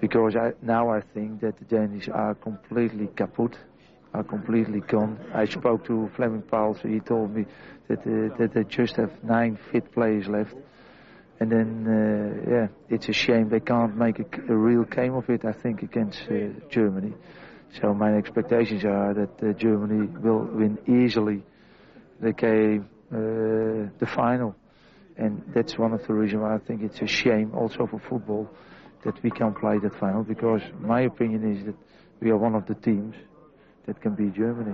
because I, now I think that the Danish are completely kaput, are completely gone. I spoke to Flemming Povlsen, he told me that, uh, that they just have nine fit players left. And then, uh, yeah, it's a shame they can't make a, a, real game of it, I think, against uh, Germany. So my expectations are that uh, Germany will win easily the game, uh, the final. And that's one of the reasons why I think it's a shame also for football that we can play that final because my opinion is that we are one of the teams that can beat Germany.